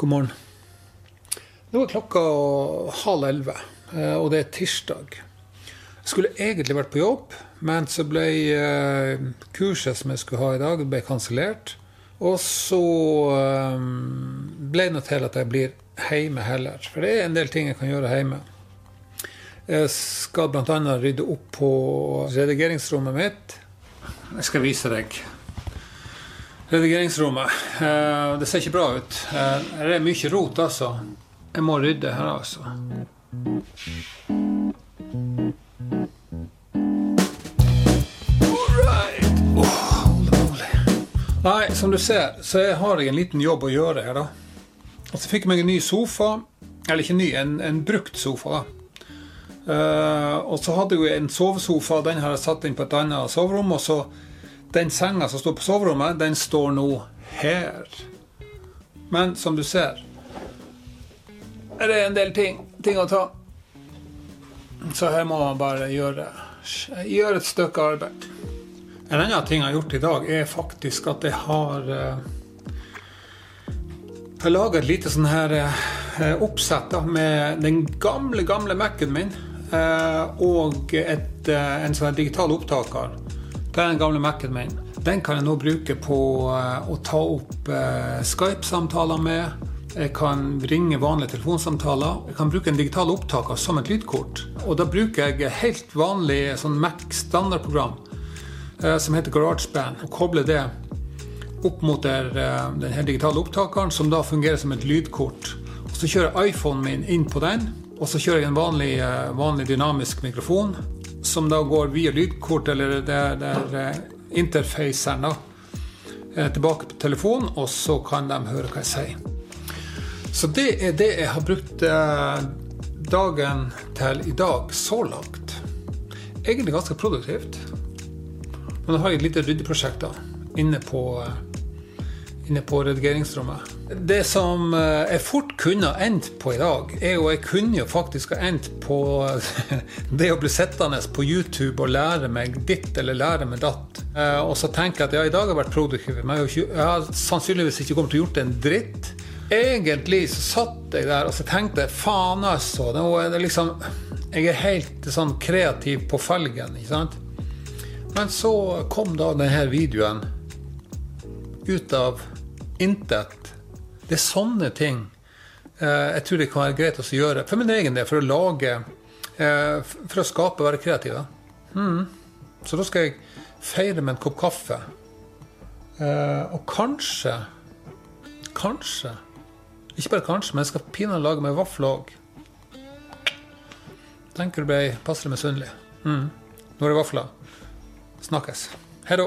God morgen. Nå er klokka halv elleve, eh, og det er tirsdag. Jeg skulle egentlig vært på jobb, men så ble eh, kurset som jeg skulle ha i dag, ble kansellert. Og så eh, ble det til at jeg blir hjemme heller. For det er en del ting jeg kan gjøre hjemme. Jeg skal bl.a. rydde opp på redigeringsrommet mitt. Jeg skal vise deg redigeringsrommet. Eh, det ser ikke bra ut. Eh, det er mye rot, altså. Jeg må rydde her, altså. Alright. Oh, Nei, som du ser, så jeg har jeg en liten jobb å gjøre her, da. Og så fikk jeg meg en ny sofa. Eller ikke ny, en, en brukt sofa. da. Uh, og så hadde jeg en sovesofa, den har jeg satt inn på et annet soverom. Og så den senga som står på soverommet, den står nå her. Men som du ser, er det en del ting, ting å ta. Så her må man bare gjøre, gjøre et stykke arbeid. En annen ting jeg har gjort i dag, er faktisk at jeg har Jeg har laga et lite sånn her uh, oppsett med den gamle, gamle Mac-en min. Uh, og et, en sånn digital opptaker. Det er den gamle Mac-en min. Den kan jeg nå bruke på å ta opp Skype-samtaler med. Jeg kan ringe vanlige telefonsamtaler. Jeg kan bruke en digital opptaker som et lydkort. Og da bruker jeg helt vanlig sånn Mac standardprogram som heter GarageBand, og kobler det opp mot der, denne digitale opptakeren, som da fungerer som et lydkort. Og Så kjører jeg iPhonen min inn på den, og så kjører jeg en vanlig, vanlig dynamisk mikrofon, som da går via lydkort, eller der, er interfaceren, da, tilbake på telefonen, og så kan de høre hva jeg sier. Så det er det jeg har brukt dagen til i dag så langt. Egentlig ganske produktivt. Men da har jeg et lite ryddeprosjekt da, inne på, inne på redigeringsrommet. Det som jeg fort kunne ha endt på i dag, er jo jeg kunne jo faktisk ha endt på det å bli sittende på YouTube og lære meg ditt eller lære meg datt. Og så tenker jeg at ja, i dag har jeg vært produktiv, men jeg har sannsynligvis ikke kommet til å gjort en dritt. Egentlig så satt jeg der og så tenkte faen, altså. Nå er det liksom Jeg er helt sånn kreativ på felgen, ikke sant? Men så kom da denne videoen ut av intet. Det er sånne ting jeg tror det kan være greit å gjøre. For min egen del, for å lage For å skape og være kreativ. Mm. Så da skal jeg feire med en kopp kaffe. Og kanskje Kanskje Ikke bare kanskje, men jeg skal pinadø lage meg vafler òg. Tenker du ble passelig misunnelig. Mm. Nå er det vafler. Snakkes. Hei da.